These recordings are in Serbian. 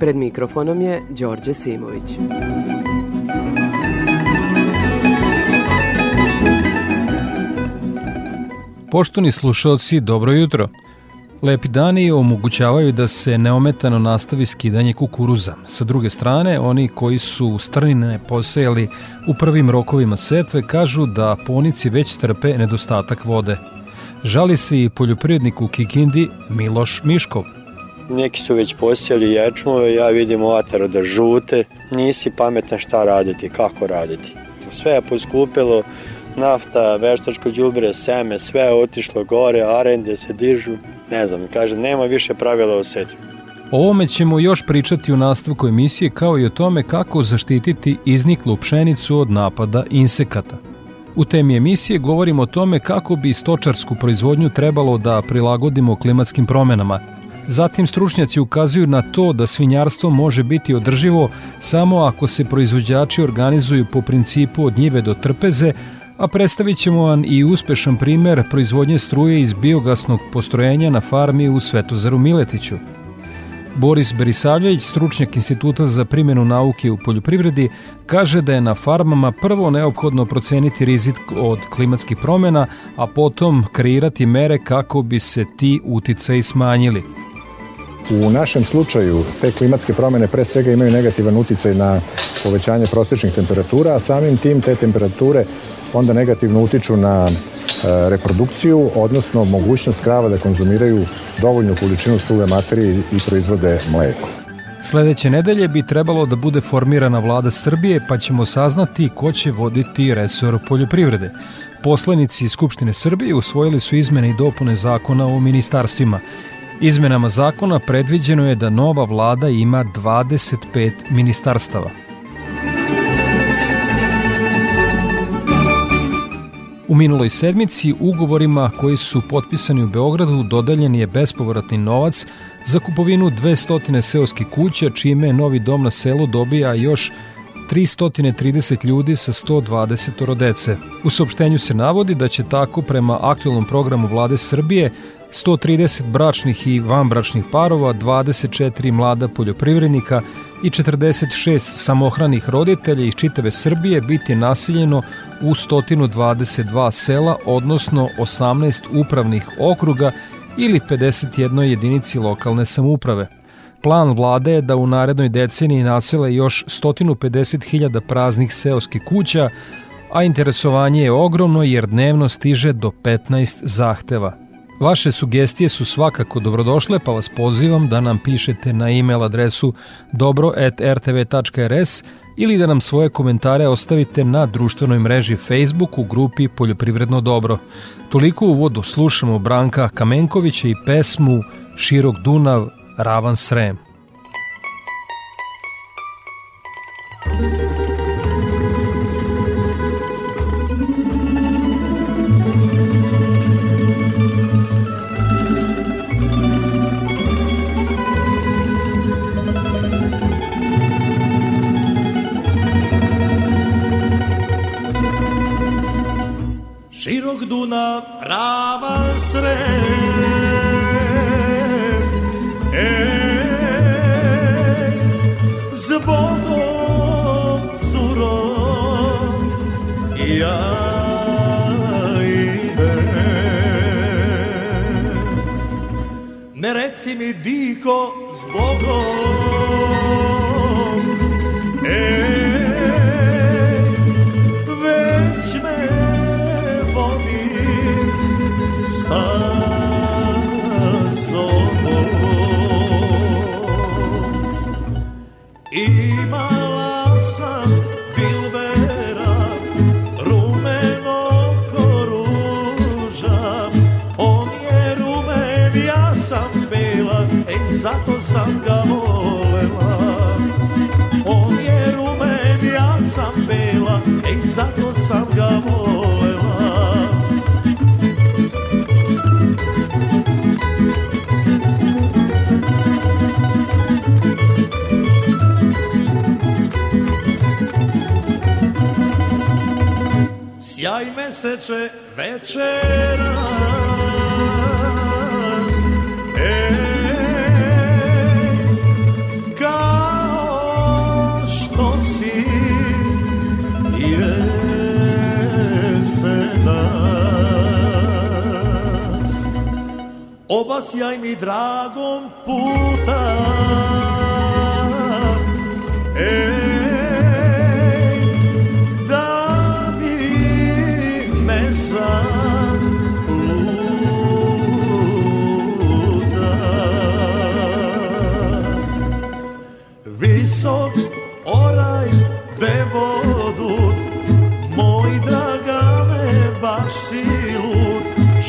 Pred mikrofonom je Đorđe Simović. Poštovni slušalci, dobro jutro. Lepi dani omogućavaju da se neometano nastavi skidanje kukuruza. Sa druge strane, oni koji su strnine posejali u prvim rokovima setve kažu da ponici već trpe nedostatak vode. Žali se i poljoprivrednik u Kikindi Miloš Miškov. Neki su već posijali ječmove, ja vidim ovataro da žute. Nisi pametan šta raditi, kako raditi. Sve je poskupilo, nafta, veštačko đubre, seme, sve je otišlo gore, arende se dižu. Ne znam, kažem, nema više pravila o setvi. O ovome ćemo još pričati u nastavku emisije kao i o tome kako zaštititi izniklu pšenicu od napada insekata. U temi emisije govorimo o tome kako bi stočarsku proizvodnju trebalo da prilagodimo klimatskim promenama. Zatim stručnjaci ukazuju na to da svinjarstvo može biti održivo samo ako se proizvođači organizuju po principu od njive do trpeze, a predstavit ćemo vam i uspešan primer proizvodnje struje iz biogasnog postrojenja na farmi u Svetozaru Miletiću. Boris Berisavljević, stručnjak Instituta za primjenu nauke u poljoprivredi, kaže da je na farmama prvo neophodno proceniti rizik od klimatskih promjena, a potom kreirati mere kako bi se ti uticaji smanjili. U našem slučaju te klimatske promene pre svega imaju negativan uticaj na povećanje prosečnih temperatura, a samim tim te temperature onda negativno utiču na e, reprodukciju, odnosno mogućnost krava da konzumiraju dovoljnu količinu suve materije i proizvode mleko. Sledeće nedelje bi trebalo da bude formirana vlada Srbije, pa ćemo saznati ko će voditi resor poljoprivrede. Poslanici Skupštine Srbije usvojili su izmene i dopune zakona o ministarstvima. Izmenama zakona predviđeno je da nova vlada ima 25 ministarstava. U minuloj sedmici ugovorima koji su potpisani u Beogradu dodeljen je bespovratni novac za kupovinu 200 seoskih kuća, čime novi dom na selu dobija još 330 ljudi sa 120 dece. U saopštenju se navodi da će tako prema aktualnom programu vlade Srbije 130 bračnih i vanbračnih parova, 24 mlada poljoprivrednika i 46 samohranih roditelja iz čitave Srbije biti nasiljeno u 122 sela, odnosno 18 upravnih okruga ili 51 jedinici lokalne samouprave. Plan vlade je da u narednoj deceniji nasele još 150.000 praznih seoskih kuća, a interesovanje je ogromno jer dnevno stiže do 15 zahteva. Vaše sugestije su svakako dobrodošle, pa vas pozivam da nam pišete na e-mail adresu dobro.rtv.rs ili da nam svoje komentare ostavite na društvenoj mreži Facebook u grupi Poljoprivredno dobro. Toliko u uvodu slušamo Branka Kamenkovića i pesmu Širok Dunav, Ravan Srem. Širok Dunav, ravan srem, ej, zbogom curom, ja idem. Ne reci mi diko zbogom, sa sobom. Imala sam Bilbera, rumeno koruža, on je rumen, ja sam bila, ej zato sam ga volela. sam bela Ej, zato sam ga volela meseče večeras. Ej, kao što si jesenas. Obasjaj mi dragom puta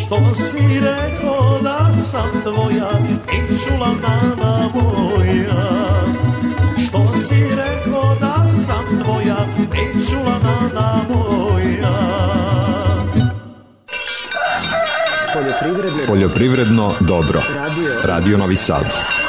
Što si rekao da sam tvoja I čula nana moja Što si rekao da sam tvoja I čula nana moja Poljoprivredno dobro. Radio Novi Sad.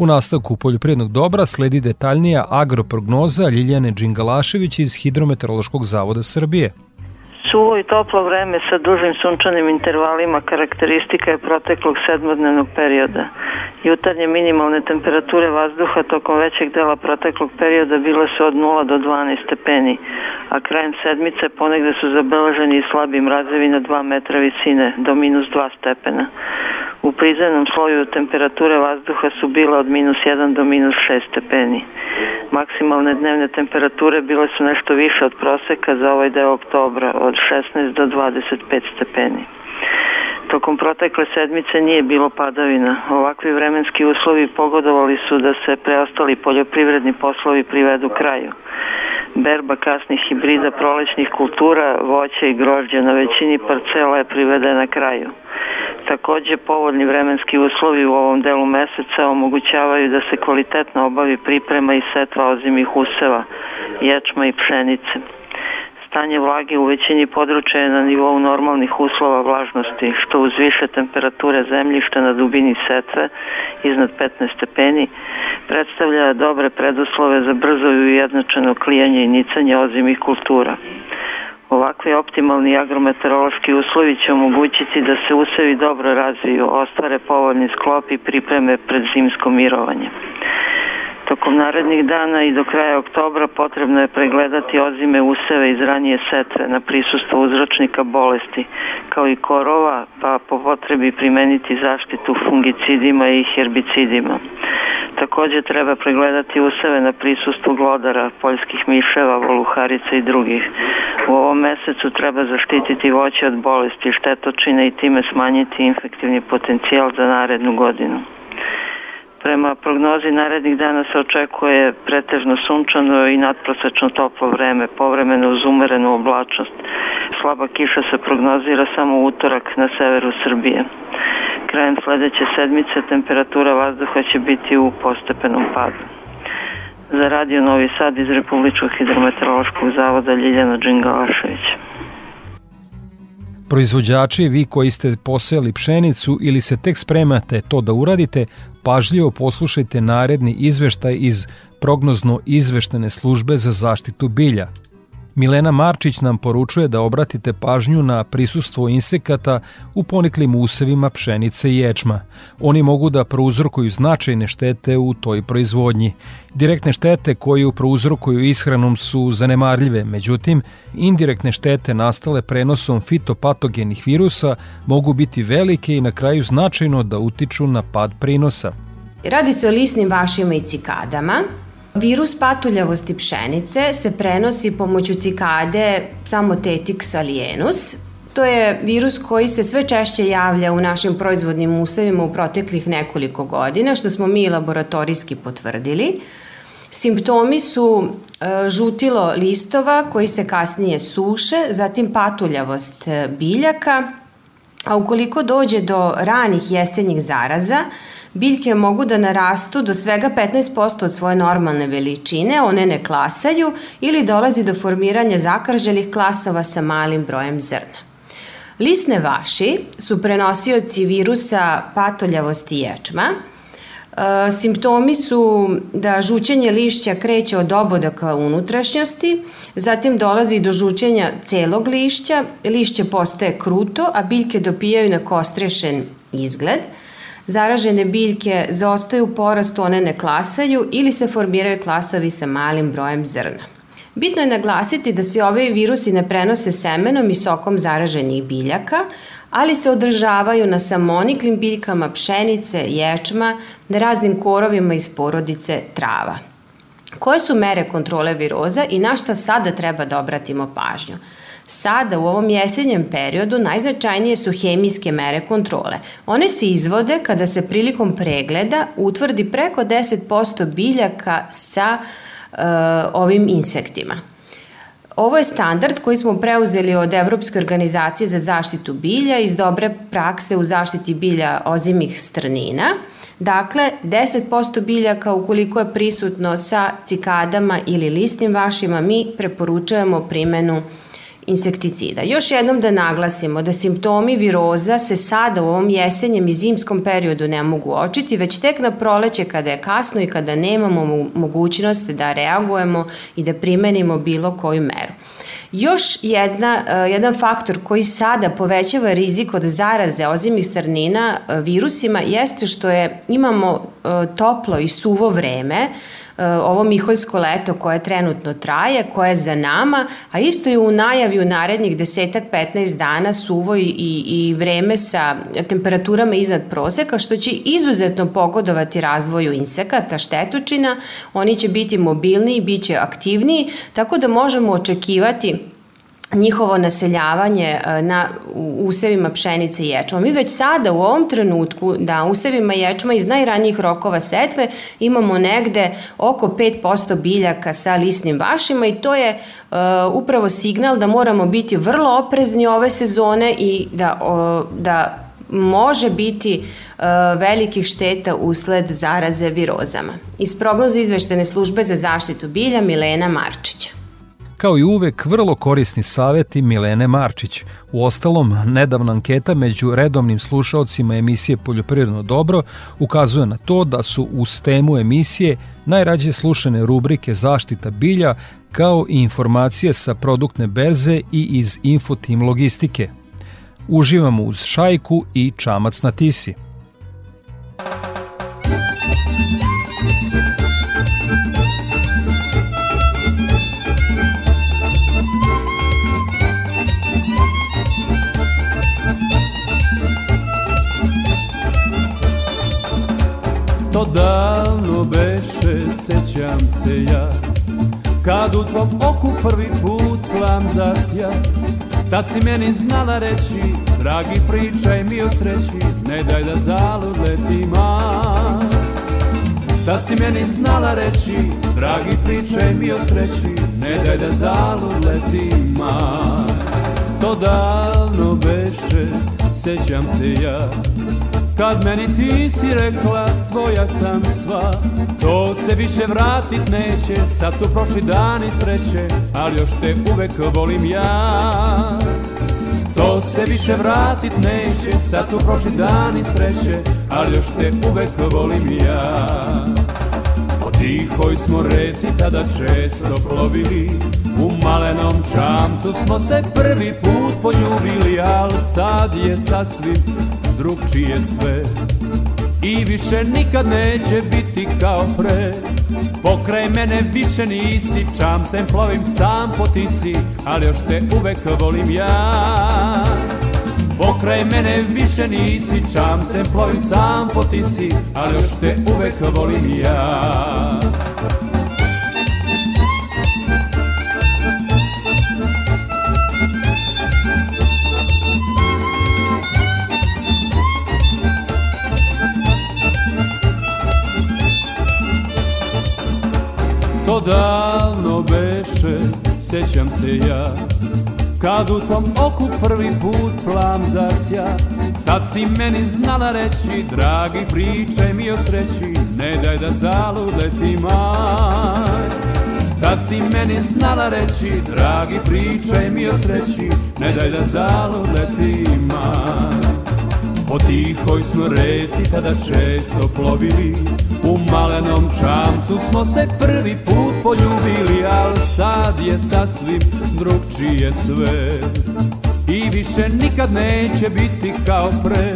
U nastavku poljoprivrednog dobra sledi detaljnija agroprognoza Ljiljane Đingalašević iz Hidrometeorološkog zavoda Srbije. Suvo i toplo vreme sa dužim sunčanim intervalima karakteristika je proteklog sedmodnevnog perioda. Jutarnje minimalne temperature vazduha tokom većeg dela proteklog perioda bile su od 0 do 12 stepeni, a krajem sedmice ponegde su zabeleženi i slabi mrazevi na 2 metra visine do minus 2 stepena. U prizemnom sloju temperature vazduha su bile od minus 1 do minus 6 stepeni. Maksimalne dnevne temperature bile su nešto više od proseka za ovaj deo oktobra, od 16 do 25 stepeni. Tokom protekle sedmice nije bilo padavina. Ovakvi vremenski uslovi pogodovali su da se preostali poljoprivredni poslovi privedu kraju. Berba kasnih hibrida prolećnih kultura, voća i grožđa na većini parcela je privedena kraju. Takođe, povoljni vremenski uslovi u ovom delu meseca omogućavaju da se kvalitetno obavi priprema i setva ozimih useva, ječma i pšenice. Stanje vlage u većini područja je na nivou normalnih uslova vlažnosti, što uz više temperature zemljišta na dubini setve, iznad 15 stepeni, predstavlja dobre preduslove za brzo i ujednačeno klijanje i nicanje ozimih kultura. Ovakvi optimalni agrometeorološki uslovi će omogućiti da se usevi dobro razviju, ostvare povoljni sklop i pripreme pred zimsko mirovanje. Tokom narednih dana i do kraja oktobra potrebno je pregledati ozime useve iz ranije setve na prisustvo uzročnika bolesti, kao i korova, pa po potrebi primeniti zaštitu fungicidima i herbicidima. Takođe treba pregledati useve na prisustvo glodara, poljskih miševa, voluharica i drugih. U ovom mesecu treba zaštititi voće od bolesti, štetočine i time smanjiti infektivni potencijal za narednu godinu. Prema prognozi narednih dana se očekuje pretežno sunčano i nadprosečno toplo vreme, povremeno uz umerenu oblačnost. Slaba kiša se prognozira samo utorak na severu Srbije. Krajem sledeće sedmice temperatura vazduha će biti u postepenom padu. Za radio Novi Sad iz Republičkog hidrometeorološkog zavoda Ljiljana Đingalašević. Proizvođači, vi koji ste posejali pšenicu ili se tek spremate to da uradite, pažljivo poslušajte naredni izveštaj iz prognozno izveštene službe za zaštitu bilja. Milena Marčić nam poručuje da obratite pažnju na prisustvo insekata u poniklim usevima pšenice i ječma. Oni mogu da prouzrokuju značajne štete u toj proizvodnji. Direktne štete koju prouzrokuju ishranom su zanemarljive, međutim, indirektne štete nastale prenosom fitopatogenih virusa mogu biti velike i na kraju značajno da utiču na pad prinosa. Radi se o lisnim vašima i cikadama, Virus patuljavosti pšenice se prenosi pomoću cikade Samotetix alienus. To je virus koji se sve češće javlja u našim proizvodnim usevima u proteklih nekoliko godina, što smo mi laboratorijski potvrdili. Simptomi su e, žutilo listova koji se kasnije suše, zatim patuljavost biljaka, a ukoliko dođe do ranih jesenjih zaraza, biljke mogu da narastu do svega 15% od svoje normalne veličine, one ne klasaju ili dolazi do formiranja zakrželih klasova sa malim brojem zrna. Lisne vaši su prenosioci virusa patoljavosti ječma, E, simptomi su da žućenje lišća kreće od oboda ka unutrašnjosti, zatim dolazi do žućenja celog lišća, lišće postaje kruto, a biljke dopijaju na kostrešen izgled. Zaražene biljke zaostaju u porastu, one ne klasaju ili se formiraju klasovi sa malim brojem zrna. Bitno je naglasiti da se ovi virusi ne prenose semenom i sokom zaraženih biljaka, ali se održavaju na samoniklim biljkama pšenice, ječma, na raznim korovima iz porodice trava. Koje su mere kontrole viroza i na šta sada treba da obratimo pažnju? Sada u ovom jesenjem periodu najznačajnije su hemijske mere kontrole. One se izvode kada se prilikom pregleda utvrdi preko 10% biljaka sa uh, ovim insektima. Ovo je standard koji smo preuzeli od Evropske organizacije za zaštitu bilja iz dobre prakse u zaštiti bilja ozimih strnina. Dakle, 10% biljaka ukoliko je prisutno sa cikadama ili listnim vašima, mi preporučujemo primenu insekticida. Još jednom da naglasimo da simptomi viroza se sada u ovom jesenjem i zimskom periodu ne mogu očiti, već tek na proleće kada je kasno i kada nemamo mogućnost da reagujemo i da primenimo bilo koju meru. Još jedna, e, jedan faktor koji sada povećava rizik od zaraze ozimih strnina e, virusima jeste što je imamo e, toplo i suvo vreme, ovo miholjsko leto koje trenutno traje, koje je za nama, a isto je u najavi u narednih desetak, 15 dana suvo i, i vreme sa temperaturama iznad proseka, što će izuzetno pogodovati razvoju insekata, štetučina, oni će biti mobilniji, bit će aktivniji, tako da možemo očekivati njihovo naseljavanje e, na usevima pšenice i ječma. Mi već sada u ovom trenutku da usevima ječma iz najranijih rokova setve imamo negde oko 5% biljaka sa lisnim vašima i to je uh, upravo signal da moramo biti vrlo oprezni ove sezone i da, uh, da može biti uh, velikih šteta usled zaraze virozama. Iz prognoza izveštene službe za zaštitu bilja Milena Marčića. Kao i uvek, vrlo korisni saveti Milene Marčić. U ostalom, nedavna anketa među redovnim slušaocima emisije Poljoprivredno dobro ukazuje na to da su uz temu emisije najrađe slušane rubrike Zaštita bilja kao i informacije sa produktne berze i iz Infotim logistike. Uživamo uz šajku i čamac na tisi. Se ja. Kad u tvom oku prvi put plam zasja Tad si meni znala reći Dragi pričaj mi o sreći Ne daj da zalud leti mar. Tad si meni znala reći Dragi pričaj mi o sreći Ne daj da zalud leti mar. To davno beše, sećam se ja Kad meni ti si rekla tvoja sam sva To se više vratit neće Sad su prošli dani sreće Ali još te uvek volim ja. To se više vratit neće Sad su prošli dani sreće Ali još te uvek volim ja. Po tihoj smo reci tada često plovili U malenom čamcu smo se prvi put poljubili Al sad je sasvim drugčije sve. I više nikad neće biti kao pre. Pokraj mene više nisi Čamcem plovim sam po tisi Ali još te uvek volim ja. Pokraj mene više nisi Čamcem plovim sam po tisi Ali još te uvek volim ja Davno beše, sećam se ja. Kad u tvom oku prvi put plam zasja Tad si meni znala reći Dragi pričaj mi o sreći Ne daj da zalud leti maj Tad si meni znala reći Dragi pričaj mi o sreći Ne daj da zalud leti maj Po tihoj smo reci tada često plovili U malenom čamcu smo se prvi put poljubili Al sad je sasvim drugčije sve. I više nikad neće biti kao pre.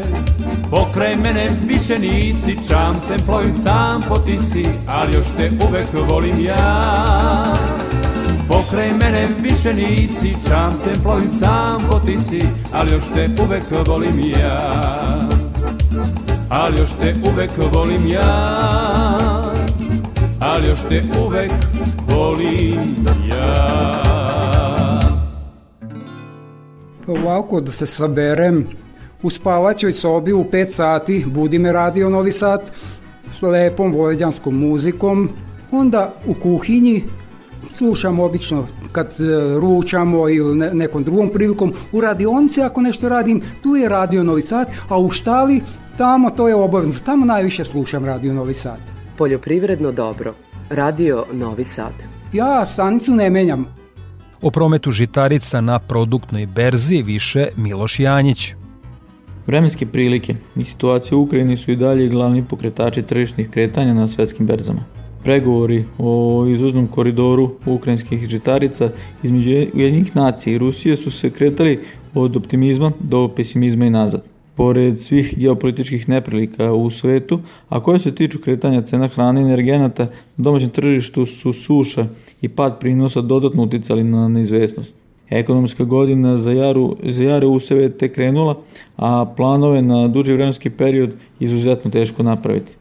Pokraj mene više nisi čamcem plovim sam po ti si Ali još te uvek volim ja. Pokraj mene više nisi čamcem plovim sam po ti si Ali još te uvek volim ja. Ali još te uvek volim ja Ali još te uvek volim ja. Ovako da se saberem u spavaćoj sobi u 5 sati budi me radio Novi Sad s lepom vojeđanskom muzikom. Onda u kuhinji slušam obično kad e, ručamo ili ne, nekom drugom prilikom u radionici ako nešto radim. Tu je radio Novi Sad a u štali tamo to je obavezno. Tamo najviše slušam radio Novi Sad. Poljoprivredno dobro. Radio Novi Sad. ja stanicu ne menjam O prometu žitarica na produktnoj berzi više Miloš Janjić. Vremenske prilike i situacija u Ukrajini su i dalje glavni pokretači tržišnih kretanja na svetskim berzama. Pregovori o izvoznom koridoru ukrajinskih žitarica između Ujedinjenih nacija i Rusije su se kretali od optimizma do pesimizma i nazad. Pored svih geopolitičkih neprilika u svetu, a koje se tiču kretanja cena hrane i energenata, na domaćem tržištu su suša i pad prinosa dodatno uticali na neizvesnost. Ekonomska godina za, jaru, za jare useve te krenula, a planove na duži vremenski period izuzetno teško napraviti.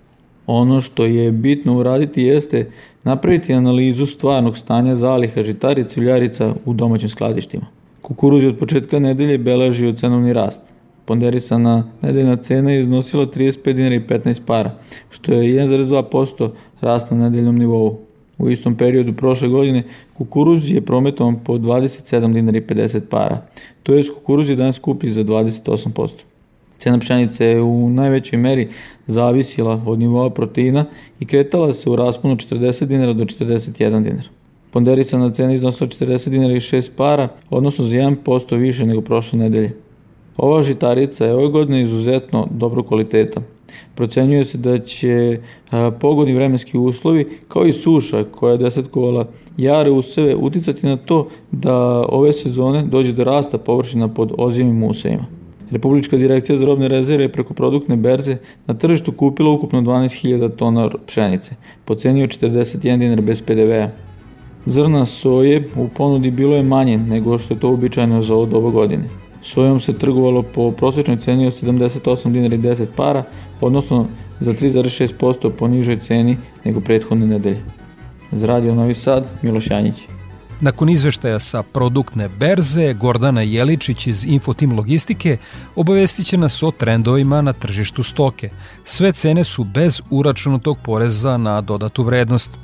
Ono što je bitno uraditi jeste napraviti analizu stvarnog stanja zaliha žitarica i uljarica u domaćim skladištima. Kukuruz je od početka nedelje beležio cenovni rast. Ponderisana nedeljna cena je iznosila 35 dinara i 15 para, što je 1,2% rast na nedeljnom nivou. U istom periodu prošle godine kukuruz je prometovan po 27 dinara i 50 para, to je kukuruz je danas skuplji za 28%. Cena pšenice je u najvećoj meri zavisila od nivoa proteina i kretala se u rasponu 40 dinara do 41 dinara. Ponderisana cena iznosila 40 dinara i 6 para, odnosno za 1% više nego prošle nedelje. Ova žitarica je ove godine izuzetno dobro kvaliteta. Procenjuje se da će pogodni vremenski uslovi, kao i suša koja je desetkovala jare useve, uticati na to da ove sezone dođe do rasta površina pod ozimim usevima. Republička direkcija za robne rezerve preko produktne berze na tržištu kupila ukupno 12.000 tona pšenice, po ceni od 41 dinar bez PDV-a. Zrna soje u ponudi bilo je manje nego što je to uobičajeno za ovo doba godine. Sojom se trgovalo po prosječnoj ceni od 78 dinara i 10 para, odnosno za 3,6% po nižoj ceni nego prethodne nedelje. Za Radio Novi Sad, Miloš Janjić. Nakon izveštaja sa produktne berze, Gordana Jeličić iz Infotim Logistike obavestit će nas o trendovima na tržištu stoke. Sve cene su bez uračunatog poreza na dodatu vrednost.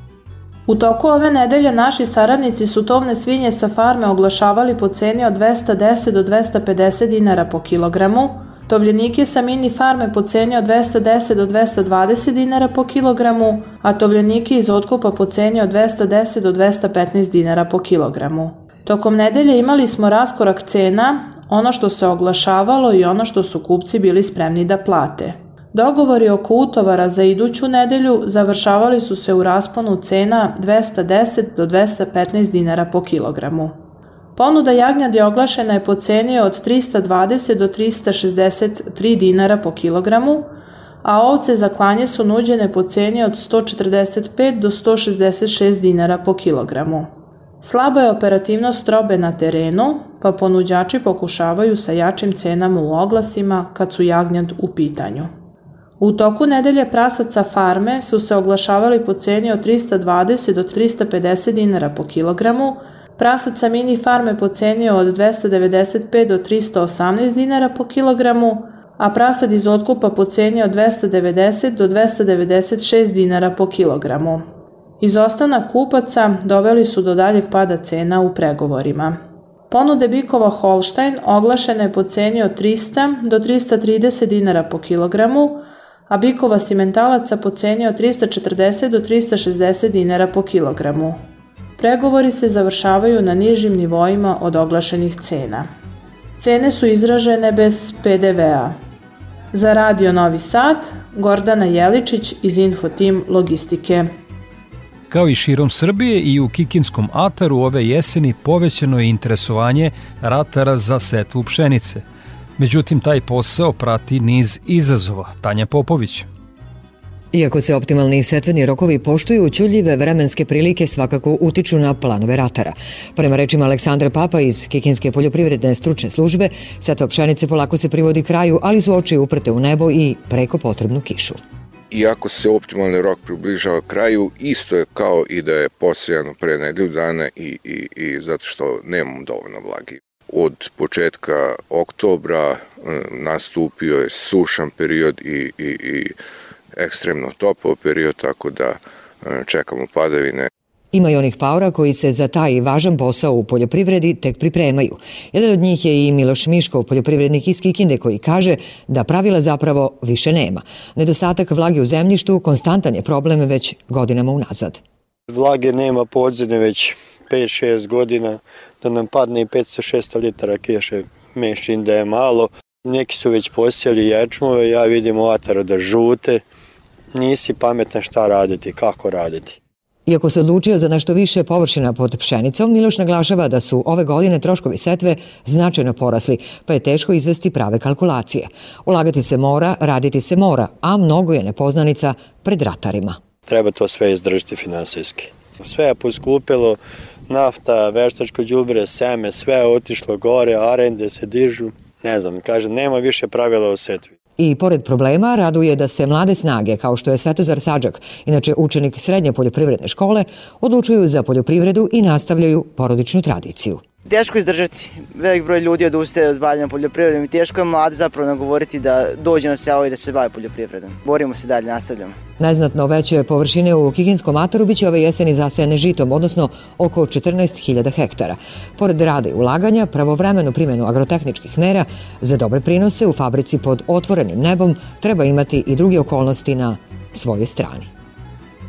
U toku ove nedelje naši saradnici su tovne svinje sa farme oglašavali po ceni od 210 do 250 dinara po kilogramu, tovljenike sa mini farme po ceni od 210 do 220 dinara po kilogramu, a tovljenike iz otkupa po ceni od 210 do 215 dinara po kilogramu. Tokom nedelje imali smo raskorak cena, ono što se oglašavalo i ono što su kupci bili spremni da plate. Dogovori oko utovara za iduću nedelju završavali su se u rasponu cena 210 do 215 dinara po kilogramu. Ponuda jagnjadi oglašena je po ceni od 320 do 363 dinara po kilogramu, a ovce za klanje su nuđene po ceni od 145 do 166 dinara po kilogramu. Slaba je operativnost robe na terenu, pa ponuđači pokušavaju sa jačim cenama u oglasima kad su jagnjad u pitanju. U toku nedelje prasaca farme su se oglašavali po ceni od 320 do 350 dinara po kilogramu, prasaca mini farme po ceni od 295 do 318 dinara po kilogramu, a prasad iz otkupa po ceni od 290 do 296 dinara po kilogramu. Izostanak kupaca doveli su do daljeg pada cena u pregovorima. Ponude bikova Holstein oglašene po ceni od 300 do 330 dinara po kilogramu, a bikova simentalaca po ceni od 340 do 360 dinara po kilogramu. Pregovori se završavaju na nižim nivoima od oglašenih cena. Cene su izražene bez PDV-a. Za Radio Novi Sad, Gordana Jeličić iz Infotim Logistike. Kao i širom Srbije i u Kikinskom ataru ove jeseni povećano je interesovanje ratara za setvu pšenice. Međutim, taj posao prati niz izazova. Tanja Popović. Iako se optimalni setveni rokovi poštuju, ćuljive vremenske prilike svakako utiču na planove ratara. Prema rečima Aleksandra Papa iz Kikinske poljoprivredne stručne službe, setva pšenice polako se privodi kraju, ali su oči uprte u nebo i preko potrebnu kišu. Iako se optimalni rok približava kraju, isto je kao i da je posejano pre nedelju dana i, i, i zato što nemamo dovoljno vlagi. Od početka oktobra nastupio je sušan period i, i, i ekstremno topao period, tako da čekamo padavine. Ima i onih paora koji se za taj važan posao u poljoprivredi tek pripremaju. Jedan od njih je i Miloš Miškov, poljoprivrednik iz Kikinde, koji kaže da pravila zapravo više nema. Nedostatak vlage u zemljištu konstantan je problem već godinama unazad. Vlage nema podzemne već 5-6 godina, da nam padne i 500-600 litara keše mešin da je malo. Neki su već posjeli ječmove, ja vidim ovataro da žute, nisi pametan šta raditi, kako raditi. Iako se odlučio za nešto više površina pod pšenicom, Miloš naglašava da su ove godine troškovi setve značajno porasli, pa je teško izvesti prave kalkulacije. Ulagati se mora, raditi se mora, a mnogo je nepoznanica pred ratarima. Treba to sve izdržiti finansijski. Sve je poskupilo, nafta, veštačko đubre, seme, sve otišlo gore, arende se dižu. Ne znam, kažem, nema više pravila o setvi. I pored problema raduje da se mlade snage, kao što je Svetozar Sađak, inače učenik srednje poljoprivredne škole, odlučuju za poljoprivredu i nastavljaju porodičnu tradiciju. Teško izdržati. Velik broj ljudi odustaje od bavljanja poljoprivredom i teško je mlade zapravo nagovoriti da dođe na selo i da se bave poljoprivredom. Borimo se dalje, nastavljamo. Neznatno veće površine u Kikinskom ataru biće ove jeseni zasajane žitom, odnosno oko 14.000 hektara. Pored rada i ulaganja, pravovremenu primjenu agrotehničkih mera za dobre prinose u fabrici pod otvorenim nebom treba imati i druge okolnosti na svojoj strani.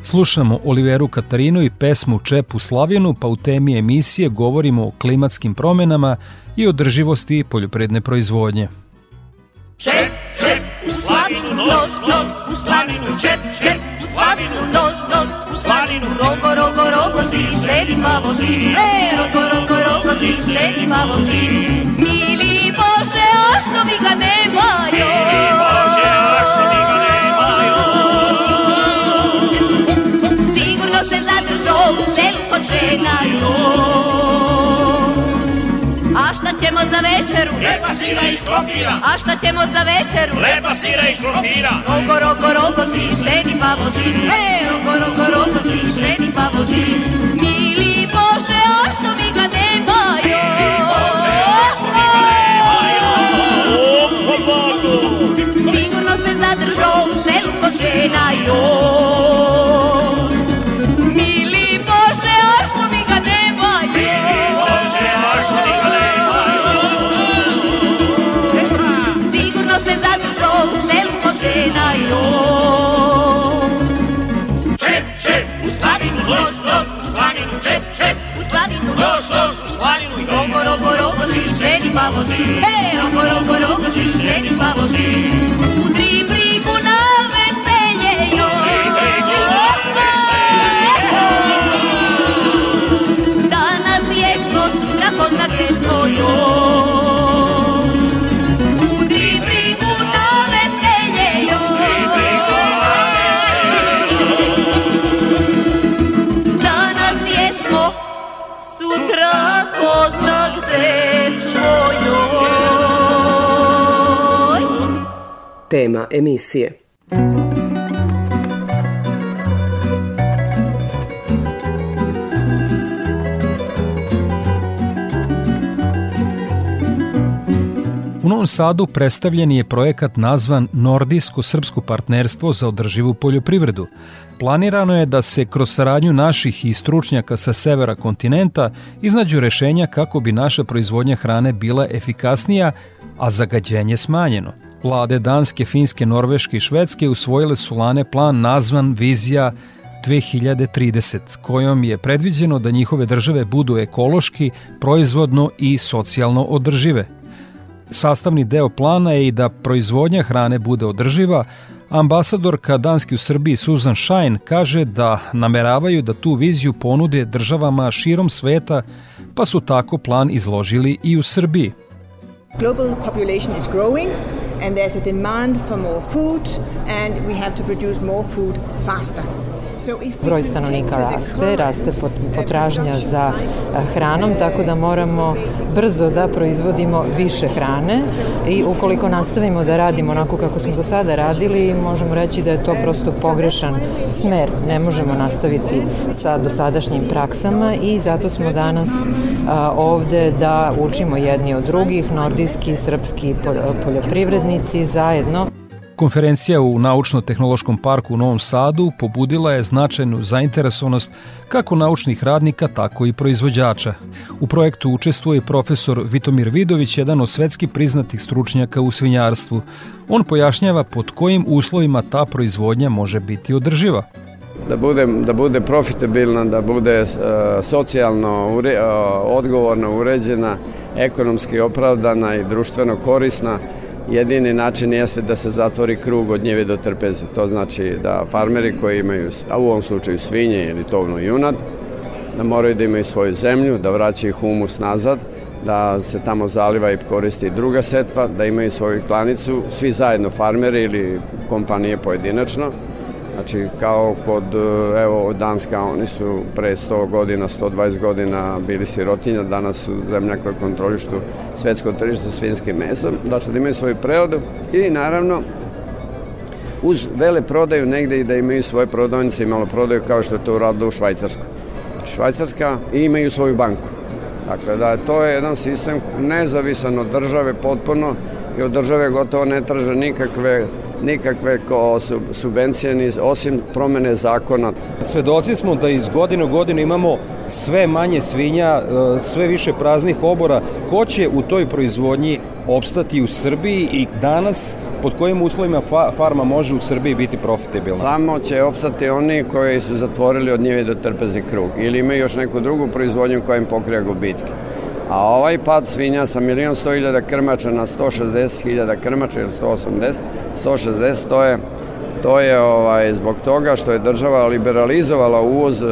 Slušamo Oliveru Katarinu i pesmu Čep u Slavijanu, pa u temi emisije govorimo o klimatskim promenama i održivosti poljopredne proizvodnje. Čep, čep, u Slavinu nož, nož, u Slavinu čep, čep, u Slavinu nož, nož, u Slavinu rogo, rogo, rogo, zi, sledi mamo zi, e, rogo, rogo, rogo, zi, sledi mamo zi. Mili Bože, a što mi ga nemaju? Mili Bože, a što mi ga u selu kod žena, A šta ćemo za večeru? Lepa sira i krompira. A šta ćemo za večeru? Lepa sira i krompira. Rogo, rogo, rogo, si sledi pa vozi. E, rogo, rogo, rogo, si sledi pa vozi. Mili Bože, a što mi ga nemaju? Mili Bože, a što mi ga nemaju? O, pobogu! Sigurno se zadržao u ko žena. Mili nož, nož, u slavinu Rogo, rogo, rogo, si sledi pa vozi. E, rogo, rogo, rogo, si sledi pa vozi. Udri brigu Tema emisije. U Novom Sadu predstavljen je projekat nazvan Nordijsko-srpsko partnerstvo za održivu poljoprivredu. Planirano je da se kroz saradnju naših i stručnjaka sa severa kontinenta iznađu rešenja kako bi naša proizvodnja hrane bila efikasnija, a zagađenje smanjeno. Vlade Danske, Finske, Norveške i Švedske usvojile su lane plan nazvan Vizija 2030, kojom je predviđeno da njihove države budu ekološki, proizvodno i socijalno održive. Sastavni deo plana je i da proizvodnja hrane bude održiva, Ambasadorka Danski u Srbiji Susan Shine kaže da nameravaju da tu viziju ponude državama širom sveta, pa su tako plan izložili i u Srbiji. Global population is growing and there's a demand for more food and we have to produce more food faster. Broj stanovnika raste, raste potražnja za eh, hranom, tako da moramo brzo da proizvodimo više hrane i ukoliko nastavimo da radimo onako kako smo do sada radili, možemo reći da je to prosto pogrešan smer. Ne možemo nastaviti sa dosadašnjim praksama i zato smo danas eh, ovde da učimo jedni od drugih, nordijski, srpski poljoprivrednici zajedno Konferencija u Naučno-tehnološkom parku u Novom Sadu pobudila je značajnu zainteresovanost kako naučnih radnika, tako i proizvođača. U projektu učestvuje profesor Vitomir Vidović, jedan od svetski priznatih stručnjaka u svinjarstvu. On pojašnjava pod kojim uslovima ta proizvodnja može biti održiva da bude, da bude profitabilna, da bude uh, socijalno ure, uh, odgovorno uređena, ekonomski opravdana i društveno korisna jedini način jeste da se zatvori krug od njeve do trpeze. To znači da farmeri koji imaju, a u ovom slučaju svinje ili tovno junad, da moraju da imaju svoju zemlju, da vraćaju humus nazad, da se tamo zaliva i koristi druga setva, da imaju svoju klanicu, svi zajedno farmeri ili kompanije pojedinačno, Znači, kao kod, e, evo, Danska, oni su pre 100 godina, 120 godina bili sirotinja, danas su zemlja koja kontrolištu svetsko tržište svinskim mesom, znači da imaju svoju prerodu i naravno uz vele prodaju negde i da imaju svoje prodavnice i malo prodaju kao što je to uradilo u Švajcarskoj. Znači, Švajcarska i imaju svoju banku. Dakle, da to je jedan sistem nezavisan od države potpuno i od države gotovo ne traže nikakve nikakve ko subvencije osim promene zakona. Svedoci smo da iz godine u godinu imamo sve manje svinja, e, sve više praznih obora. Ko će u toj proizvodnji opstati u Srbiji i danas pod kojim uslovima farma može u Srbiji biti profitabilna? Samo će opstati oni koji su zatvorili od njive do trpezi krug ili imaju još neku drugu proizvodnju koja im pokrija gubitke. A ovaj pad svinja sa milion sto hiljada krmača na 160 hiljada krmača ili 180, 160, to je, to je ovaj, zbog toga što je država liberalizovala uvoz e,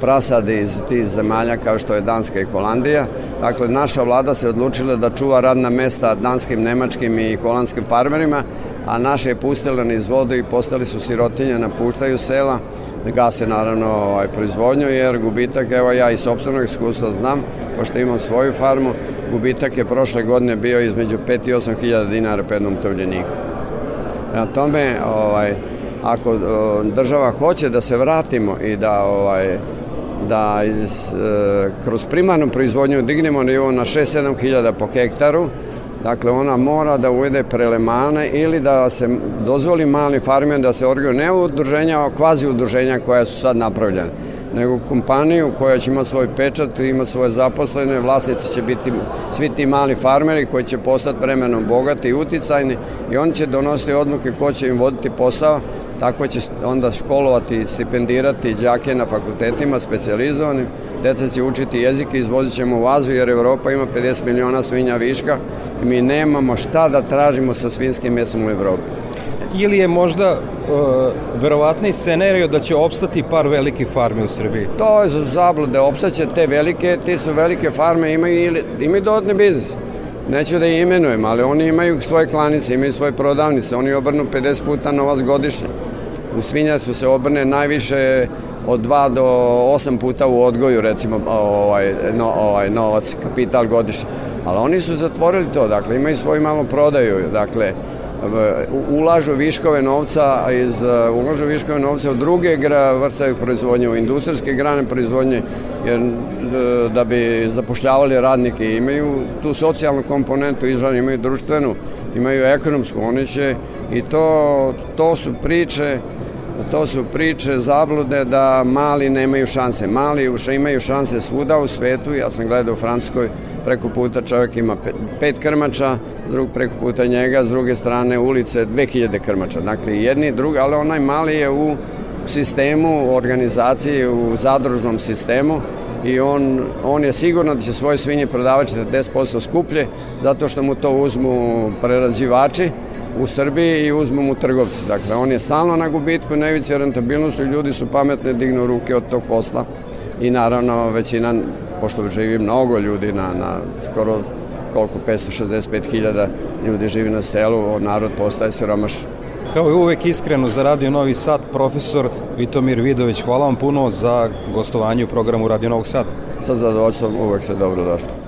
prasadi iz tih zemalja kao što je Danska i Holandija. Dakle, naša vlada se odlučila da čuva radna mesta danskim, nemačkim i holandskim farmerima, a naše je pustila niz vodu i postali su sirotinje, napuštaju sela gase naravno ovaj, proizvodnju jer gubitak, evo ja iz sobstvenog iskustva znam, pošto imam svoju farmu, gubitak je prošle godine bio između 5 i 8 hiljada dinara po jednom tovljeniku. Na tome, ovaj, ako država hoće da se vratimo i da ovaj, da iz, e, kroz primarnu proizvodnju dignemo nivo na 6-7 hiljada po hektaru, Dakle, ona mora da uvede prelemane ili da se dozvoli mali farmer da se organiju ne udruženja, kvazi udruženja koja su sad napravljene, nego kompaniju koja će imati svoj pečat, ima svoje zaposlene, vlasnici će biti svi ti mali farmeri koji će postati vremenom bogati i uticajni i oni će donositi odluke ko će im voditi posao, tako će onda školovati i stipendirati đake na fakultetima specializovanim, deca će učiti jezik i izvozit ćemo u Aziju jer Evropa ima 50 miliona svinja viška i mi nemamo šta da tražimo sa svinskim mesom u Evropi. Ili je možda uh, verovatni scenario da će opstati par velike farme u Srbiji? To je za zablude, opstaće te velike, ti su velike farme, imaju, ili, imaju dodatne biznis. Neću da imenujem, ali oni imaju svoje klanice, imaju svoje prodavnice, oni obrnu 50 puta novac godišnje. U svinjarstvu se obrne najviše od 2 do 8 puta u odgoju, recimo, ovaj, no, ovaj novac, kapital godišnje. Ali oni su zatvorili to, dakle, imaju svoju malu prodaju, dakle, ulažu viškove novca iz ulažu viškove novca u druge vrste proizvodnje, u industrijske grane proizvodnje, jer da bi zapošljavali radnike imaju tu socijalnu komponentu, izravno imaju društvenu, imaju ekonomsku, oni će i to, to su priče to su priče zablude da mali nemaju šanse. Mali imaju šanse svuda u svetu, ja sam gledao u Francuskoj, preko puta čovjek ima pet, pet krmača, drug preko puta njega, s druge strane ulice 2000 krmača. Dakle, jedni i drugi, ali onaj mali je u sistemu organizacije, u zadružnom sistemu i on, on je sigurno da će svoje svinje prodavati 40% skuplje zato što mu to uzmu prerađivači u Srbiji i uzmu mu trgovci. Dakle, on je stalno na gubitku, nevice rentabilnosti, ljudi su pametne, dignu ruke od tog posla i naravno većina, pošto živi mnogo ljudi na, na skoro koliko 565.000 ljudi živi na selu, narod postaje siromaš. Kao i uvek iskreno za Radio Novi Sad, profesor Vitomir Vidović, hvala vam puno za gostovanje u programu Radio Novog Sada. Sa zadovoljstvom uvek se dobro došli.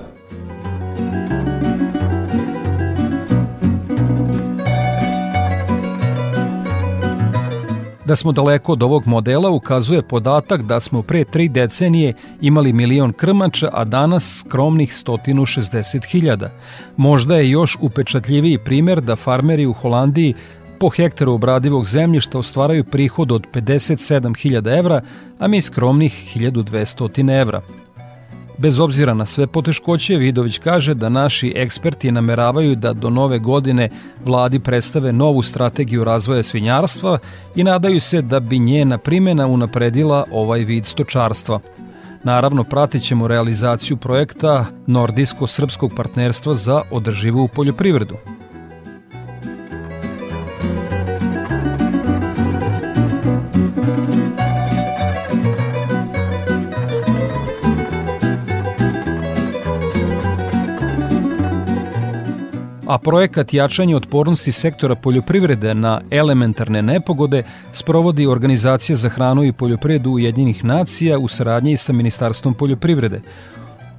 Da smo daleko od ovog modela ukazuje podatak da smo pre tri decenije imali milion krmača, a danas skromnih 160.000. Možda je još upečatljiviji primer da farmeri u Holandiji po hektaru obradivog zemljišta ostvaraju prihod od 57.000 evra, a mi skromnih 1200 evra. Bez obzira na sve poteškoće, Vidović kaže da naši eksperti nameravaju da do nove godine vladi predstave novu strategiju razvoja svinjarstva i nadaju se da bi njena primena unapredila ovaj vid stočarstva. Naravno, pratit ćemo realizaciju projekta Nordijsko-srpskog partnerstva za održivu poljoprivredu. A projekat jačanja otpornosti sektora poljoprivrede na elementarne nepogode sprovodi Organizacija za hranu i poljoprivredu Ujedinjenih nacija u saradnji sa Ministarstvom poljoprivrede.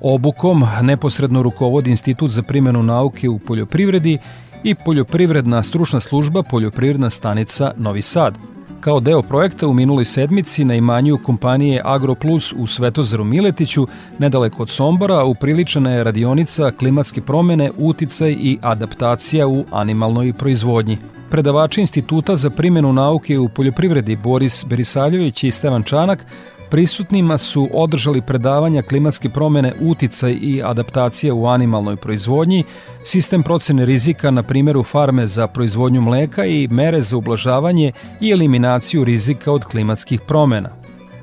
Obukom neposredno rukovodi Institut za primjenu nauke u poljoprivredi i Poljoprivredna stručna služba Poljoprivredna stanica Novi Sad. Kao deo projekta u minuloj sedmici na imanju kompanije AgroPlus u Svetozaru Miletiću, nedaleko od Sombora, upriličena je radionica klimatske promene, uticaj i adaptacija u animalnoj proizvodnji. Predavači Instituta za primjenu nauke u poljoprivredi Boris Berisaljević i Stevan Čanak Prisutnima su održali predavanja klimatske promene uticaj i adaptacija u animalnoj proizvodnji, sistem procene rizika na primjeru farme za proizvodnju mleka i mere za ublažavanje i eliminaciju rizika od klimatskih promena.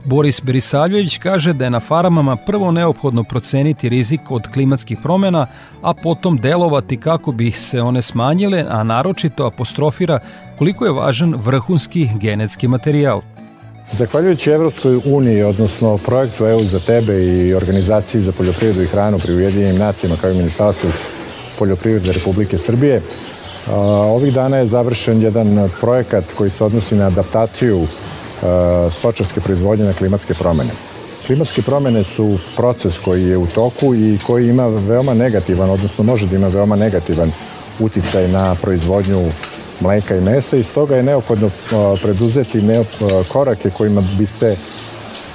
Boris Berisaljević kaže da je na farmama prvo neophodno proceniti rizik od klimatskih promena, a potom delovati kako bi se one smanjile, a naročito apostrofira koliko je važan vrhunski genetski materijal – Zahvaljujući Evropskoj uniji, odnosno projektu EU za tebe i organizaciji za poljoprivredu i hranu pri Ujedinjenim nacijama kao i Ministarstvu poljoprivrede Republike Srbije, ovih dana je završen jedan projekat koji se odnosi na adaptaciju stočarske proizvodnje na klimatske promene. Klimatske promene su proces koji je u toku i koji ima veoma negativan, odnosno može da ima veoma negativan uticaj na proizvodnju mleka i mesa i stoga je neophodno preduzeti korake kojima bi se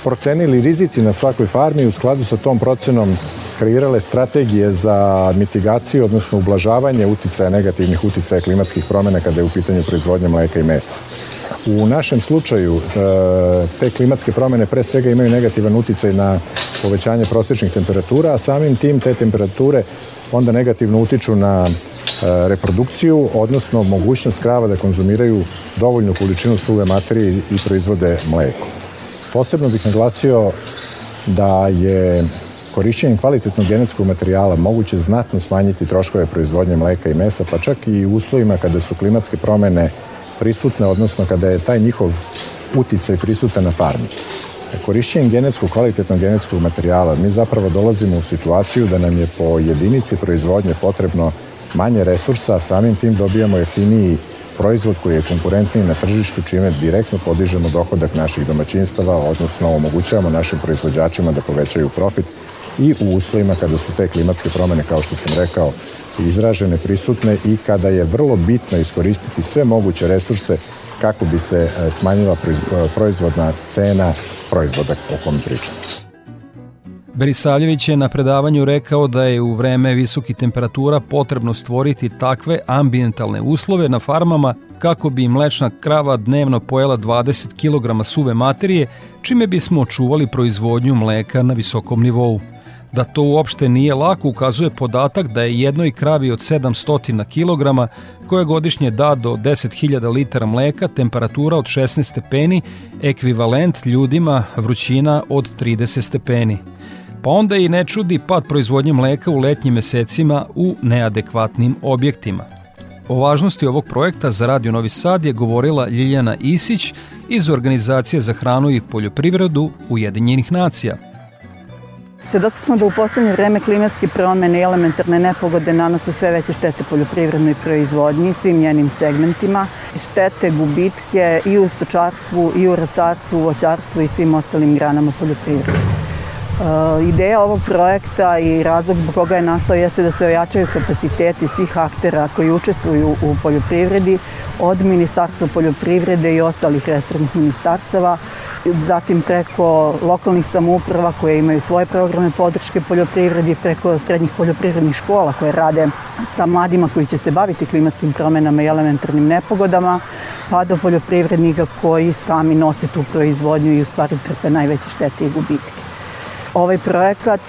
procenili rizici na svakoj farmi i u skladu sa tom procenom kreirale strategije za mitigaciju, odnosno ublažavanje uticaja, negativnih uticaja klimatskih promena kada je u pitanju proizvodnja mleka i mesa. U našem slučaju e, te klimatske promene pre svega imaju negativan uticaj na povećanje prosječnih temperatura, a samim tim te temperature onda negativno utiču na E, reprodukciju, odnosno mogućnost krava da konzumiraju dovoljnu količinu suve materije i proizvode mleko. Posebno bih naglasio da je korišćenjem kvalitetnog genetskog materijala moguće znatno smanjiti troškove proizvodnje mleka i mesa, pa čak i u uslovima kada su klimatske promene prisutne, odnosno kada je taj njihov uticaj prisutan na farmi. Korišćenjem genetskog, kvalitetnog genetskog materijala mi zapravo dolazimo u situaciju da nam je po jedinici proizvodnje potrebno manje resursa, a samim tim dobijamo jeftiniji proizvod koji je konkurentniji na tržištu, čime direktno podižemo dohodak naših domaćinstava, odnosno omogućavamo našim proizvođačima da povećaju profit i u uslovima kada su te klimatske promene, kao što sam rekao, izražene, prisutne i kada je vrlo bitno iskoristiti sve moguće resurse kako bi se e, smanjila e, proizvodna cena proizvoda o kom pričamo. Berisavljević je na predavanju rekao da je u vreme visokih temperatura potrebno stvoriti takve ambientalne uslove na farmama kako bi mlečna krava dnevno pojela 20 kg suve materije, čime bismo očuvali proizvodnju mleka na visokom nivou. Da to uopšte nije lako ukazuje podatak da je jednoj kravi od 700 kg koja godišnje da do 10.000 litara mleka temperatura od 16 stepeni ekvivalent ljudima vrućina od 30 stepeni. Pa onda i ne čudi pad proizvodnje mleka u letnjim mesecima u neadekvatnim objektima. O važnosti ovog projekta za Radio Novi Sad je govorila Ljiljana Isić iz Organizacije za hranu i poljoprivredu Ujedinjenih nacija – Svedoci smo da u poslednje vreme klimatske promene i elementarne nepogode nanose sve veće štete poljoprivrednoj proizvodnji, svim njenim segmentima, štete, gubitke i u stočarstvu, i u ratarstvu, voćarstvu i svim ostalim granama poljoprivrede. Uh, ideja ovog projekta i razlog zbog koga je nastao jeste da se ojačaju kapaciteti svih aktera koji učestvuju u poljoprivredi od Ministarstva poljoprivrede i ostalih resornih ministarstava zatim preko lokalnih samouprava koje imaju svoje programe podrške poljoprivredi, preko srednjih poljoprivrednih škola koje rade sa mladima koji će se baviti klimatskim promenama i elementarnim nepogodama, pa do poljoprivrednika koji sami nose tu proizvodnju i u stvari trpe najveće štete i gubitke. Ovaj projekat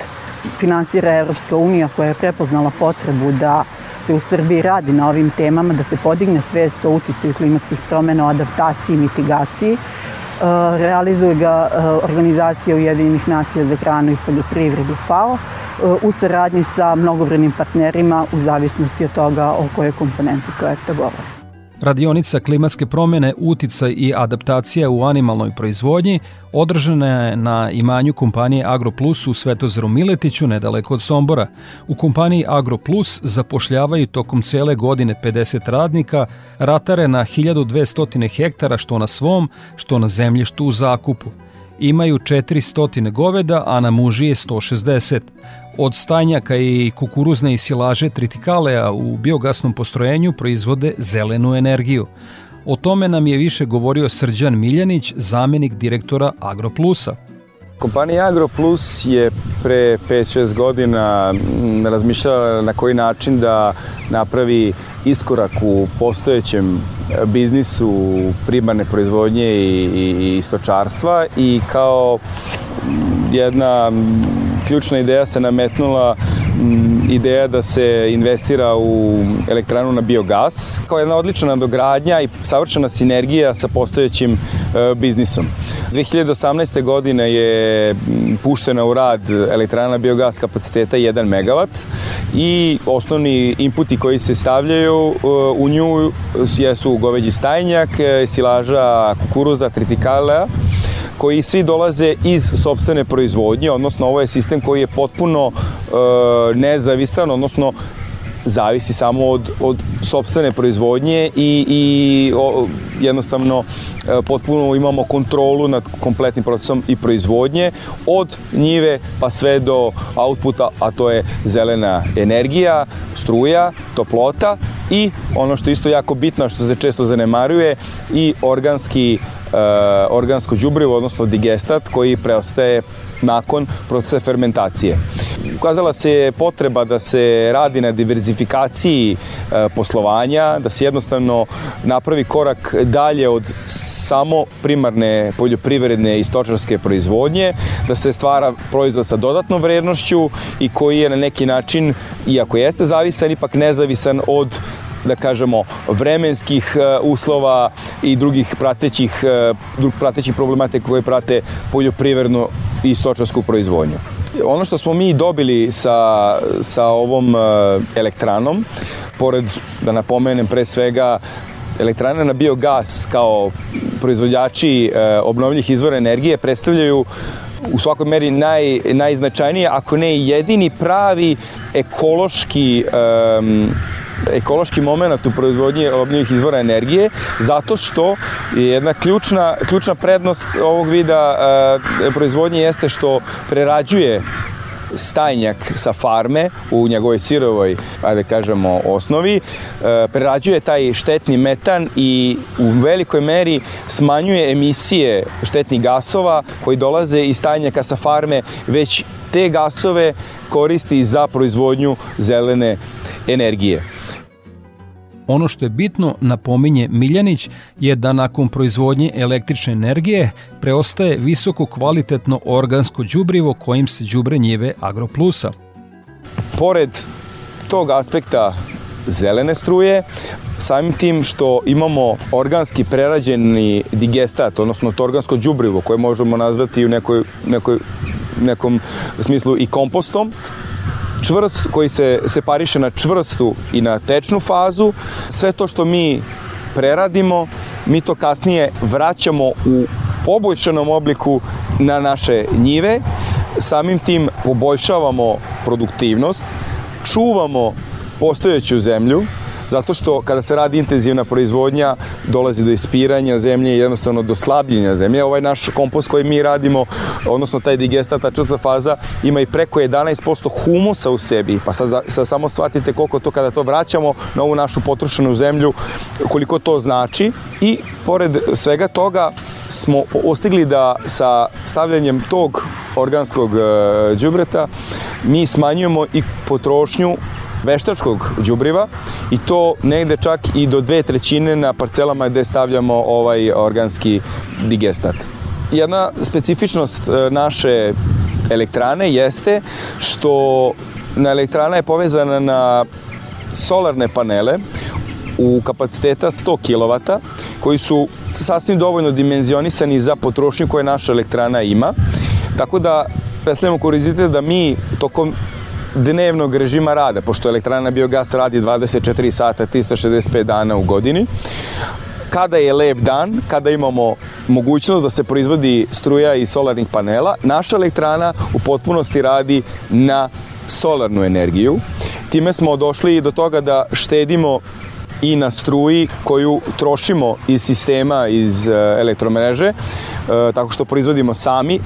finansira Evropska unija koja je prepoznala potrebu da se u Srbiji radi na ovim temama, da se podigne svest o uticaju klimatskih promena, o adaptaciji i mitigaciji realizuje ga eh, organizacija Ujedinjenih nacija za hranu i poljoprivredu FAO eh, u saradnji sa mnogobranim partnerima u zavisnosti od toga o kojoj komponenti projekta govori. Radionica klimatske promene, uticaj i adaptacija u animalnoj proizvodnji održana je na imanju kompanije AgroPlus u Svetozaru Miletiću, nedaleko od Sombora. U kompaniji AgroPlus zapošljavaju tokom cele godine 50 radnika, ratare na 1200 hektara što na svom, što na zemljištu u zakupu. Imaju 400 goveda, a na muži je 160 od stajnjaka i kukuruzne i silaže tritikalea u biogasnom postrojenju proizvode zelenu energiju. O tome nam je više govorio Srđan Miljanić, zamenik direktora Agroplusa. Kompanija AgroPlus je pre 5-6 godina razmišljala na koji način da napravi iskorak u postojećem biznisu primarne proizvodnje i, i, i stočarstva i kao jedna ključna ideja se nametnula ideja da se investira u elektranu na biogas kao jedna odlična nadogradnja i savršena sinergija sa postojećim e, biznisom. 2018. godine je puštena u rad elektrana na biogas kapaciteta 1 MW i osnovni inputi koji se stavljaju e, u nju jesu goveđi stajnjak, e, silaža kukuruza, tritikala, koji svi dolaze iz sobstvene proizvodnje, odnosno ovo je sistem koji je potpuno e, nezavisan, odnosno zavisi samo od, od sobstvene proizvodnje i, i o, jednostavno e, potpuno imamo kontrolu nad kompletnim procesom i proizvodnje od njive pa sve do outputa, a to je zelena energija, struja, toplota i ono što isto jako bitno, što se često zanemaruje, i organski uh, organsko đubrivo, odnosno digestat koji preostaje nakon procesa fermentacije. Ukazala se potreba da se radi na diverzifikaciji e, poslovanja, da se jednostavno napravi korak dalje od samo primarne poljoprivredne i stočarske proizvodnje, da se stvara proizvod sa dodatnom vrednošću i koji je na neki način, iako jeste zavisan, ipak nezavisan od da kažemo, vremenskih e, uslova i drugih pratećih, e, drug pratećih problematika koje prate poljoprivrednu i stočarsku proizvodnju. Ono što smo mi dobili sa, sa ovom e, elektranom, pored, da napomenem pre svega, elektrane na biogas kao proizvođači obnovljivih izvora energije predstavljaju u svakoj meri naj, najznačajnije, ako ne jedini pravi ekološki um, ekološki moment u proizvodnji obnovljivih izvora energije, zato što je jedna ključna, ključna prednost ovog vida e, proizvodnje jeste što prerađuje stajnjak sa farme u njegovoj sirovoj, ajde kažemo, osnovi, e, prerađuje taj štetni metan i u velikoj meri smanjuje emisije štetnih gasova koji dolaze iz stajnjaka sa farme, već te gasove koristi za proizvodnju zelene energije. Ono što je bitno, napominje Miljanić, je da nakon proizvodnje električne energije preostaje visoko kvalitetno organsko đubrivo kojim se đubre njive Agroplusa. Pored tog aspekta zelene struje, samim tim što imamo organski prerađeni digestat, odnosno to organsko đubrivo koje možemo nazvati u nekoj, nekoj, nekom smislu i kompostom, čvrst, koji se separiše na čvrstu i na tečnu fazu. Sve to što mi preradimo, mi to kasnije vraćamo u poboljšanom obliku na naše njive. Samim tim poboljšavamo produktivnost, čuvamo postojeću zemlju, zato što kada se radi intenzivna proizvodnja dolazi do ispiranja zemlje i jednostavno do slabljenja zemlje. Ovaj naš kompost koji mi radimo, odnosno taj digestat, ta čvrsta faza, ima i preko 11% humusa u sebi. Pa sad, sad samo shvatite koliko to kada to vraćamo na ovu našu potrošenu zemlju, koliko to znači. I pored svega toga smo ostigli da sa stavljanjem tog organskog đubreta mi smanjujemo i potrošnju veštačkog đubriva i to negde čak i do dve trećine na parcelama gde stavljamo ovaj organski digestat. Jedna specifičnost e, naše elektrane jeste što na elektrana je povezana na solarne panele u kapaciteta 100 kW koji su sasvim dovoljno dimenzionisani za potrošnju koje naša elektrana ima. Tako da predstavljamo kurizitet da mi tokom dnevnog režima rada, pošto elektrana biogas radi 24 sata, 365 dana u godini. Kada je lep dan, kada imamo mogućnost da se proizvodi struja iz solarnih panela, naša elektrana u potpunosti radi na solarnu energiju. Time smo došli do toga da štedimo i na struji koju trošimo iz sistema, iz e, elektromreže, e, tako što proizvodimo sami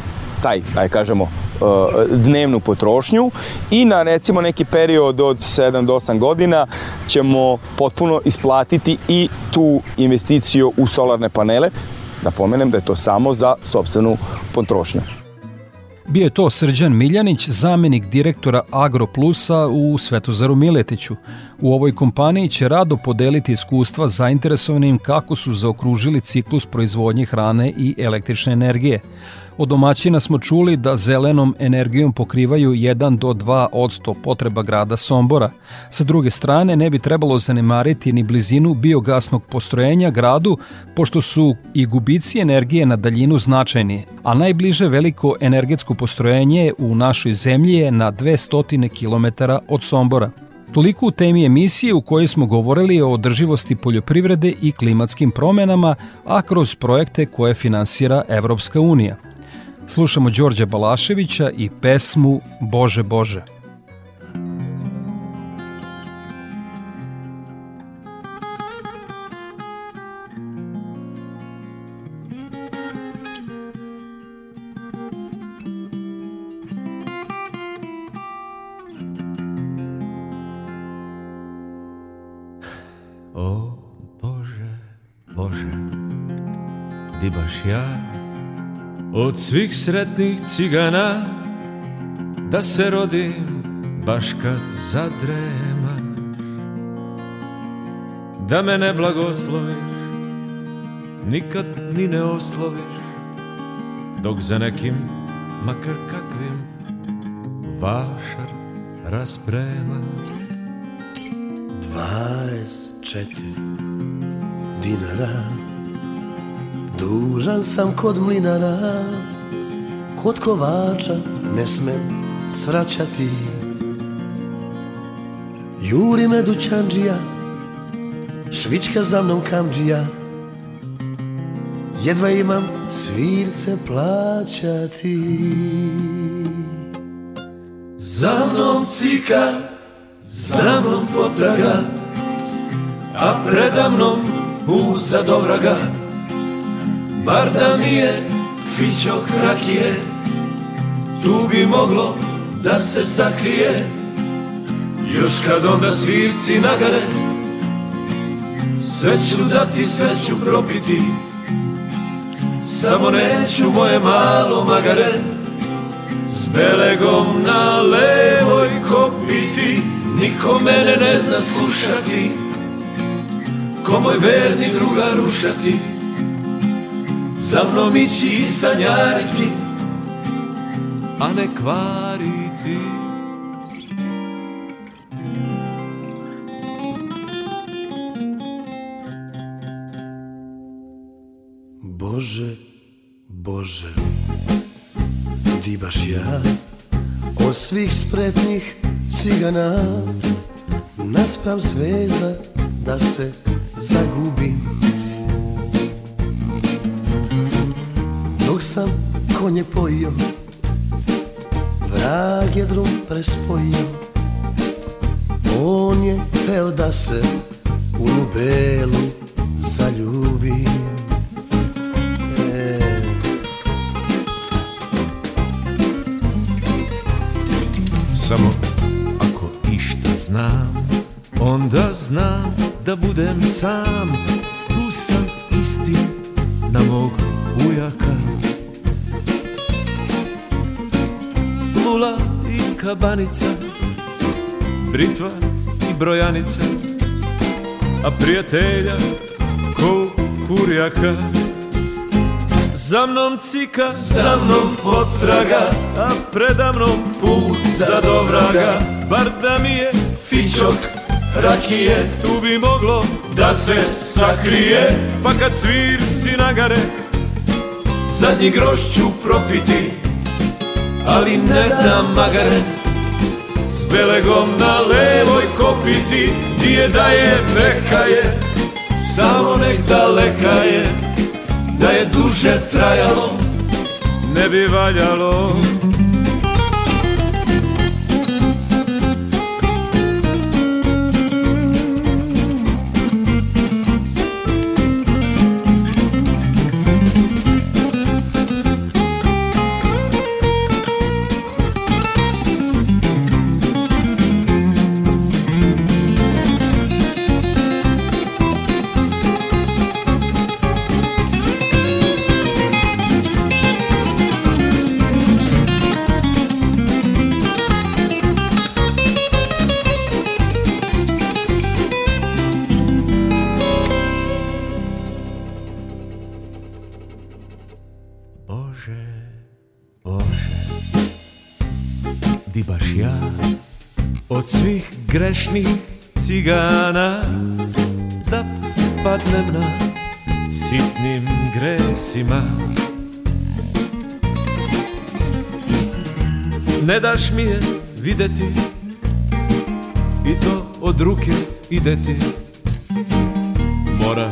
taj, aj kažemo, Uh, dnevnu potrošnju i na recimo neki period od 7 do 8 godina ćemo potpuno isplatiti i tu investiciju u solarne panele. Da pomenem da je to samo za sobstvenu potrošnju. Bio je to Srđan Miljanić, zamenik direktora Agroplusa u Svetozaru Miletiću. U ovoj kompaniji će rado podeliti iskustva zainteresovanim kako su zaokružili ciklus proizvodnje hrane i električne energije. Od domaćina smo čuli da zelenom energijom pokrivaju 1 do 2 odsto potreba grada Sombora. Sa druge strane, ne bi trebalo zanemariti ni blizinu biogasnog postrojenja gradu, pošto su i gubici energije na daljinu značajni, a najbliže veliko energetsko postrojenje u našoj zemlji je na 200 km od Sombora. Toliko u temi emisije u kojoj smo govorili o održivosti poljoprivrede i klimatskim promenama, a kroz projekte koje finansira Evropska unija. Slušamo Đorđa Balaševića i pesmu Bože Bože. O Bože, Bože, di baš ja od svih sretnih cigana da se rodim baš kad zadrema. Da me ne blagosloviš nikad ni ne osloviš dok za nekim makar kakvim vašar rasprema. 24 dinara Dužan sam kod mlinara Kod kovača ne smem svraćati. Juri me dućanđija Švička za mnom kamđija Jedva imam svirce plaćati. Za mnom cika, za mnom potraga A predamnom put za dovraga Bar da mi je fićok rakije Tu bi moglo da se sakrije. Još kad onda svirci nagare Sve ću dati, sve ću propiti. Samo neću moje malo magare S belegom na levoj kopiti. Niko mene ne zna slušati Ko moj verni druga rušati Za mnom ići i sanjariti A ne kvariti. Bože, Bože, di baš ja Od svih spretnih cigana Naspram zvezda da se zagubim sam konje pojio Vrag je drum prespojio. On je teo da se u Nubelu zaljubi. E. Samo ako išta znam Onda znam da budem sam. Tu sam isti na mog ujaka kabanica Britva i brojanica A prijatelja ko kurjaka. Za mnom cika, za mnom potraga A predamnom put za dovraga Bar da mi je fićok rakije Tu bi moglo da se sakrije. Pa kad svirci nagare Zadnji groš ću propiti Ali ne da magare Belegom na levoj kopiti Di je da je meka je Samo nek daleka je Da je duže trajalo Ne bi valjalo grešnih cigana da padnem na sitnim gresima. Ne daš mi je videti i to od ruke ide ti. Mora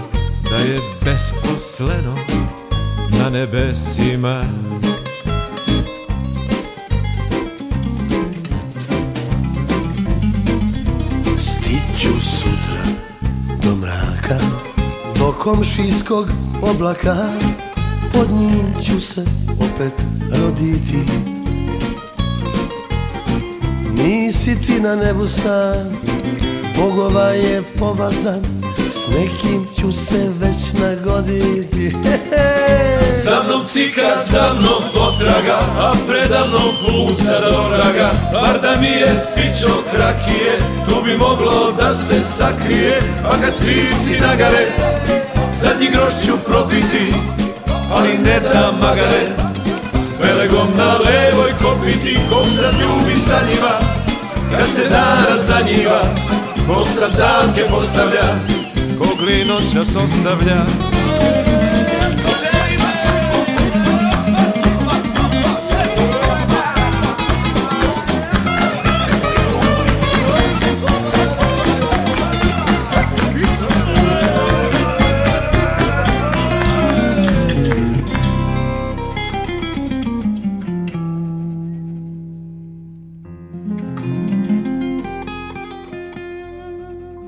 da je besposleno na nebesima komšijskog oblaka. Pod njim ću se opet roditi. Nisi ti na nebu sam Bogova je povazdan S nekim ću se već nagoditi. Za mnom cika, za mnom potraga A predamnom put za doraga. Bar da mi je fićok rakije Tu bi moglo da se sakrije A kad svirci nagare Zadnji groš ću propiti Ali ne da magare. S belegom na levoj kopiti Kog sam ljubi sa njima. Kad se dan razdanjiva Kog sam zamke postavlja Kog li noćas ostavlja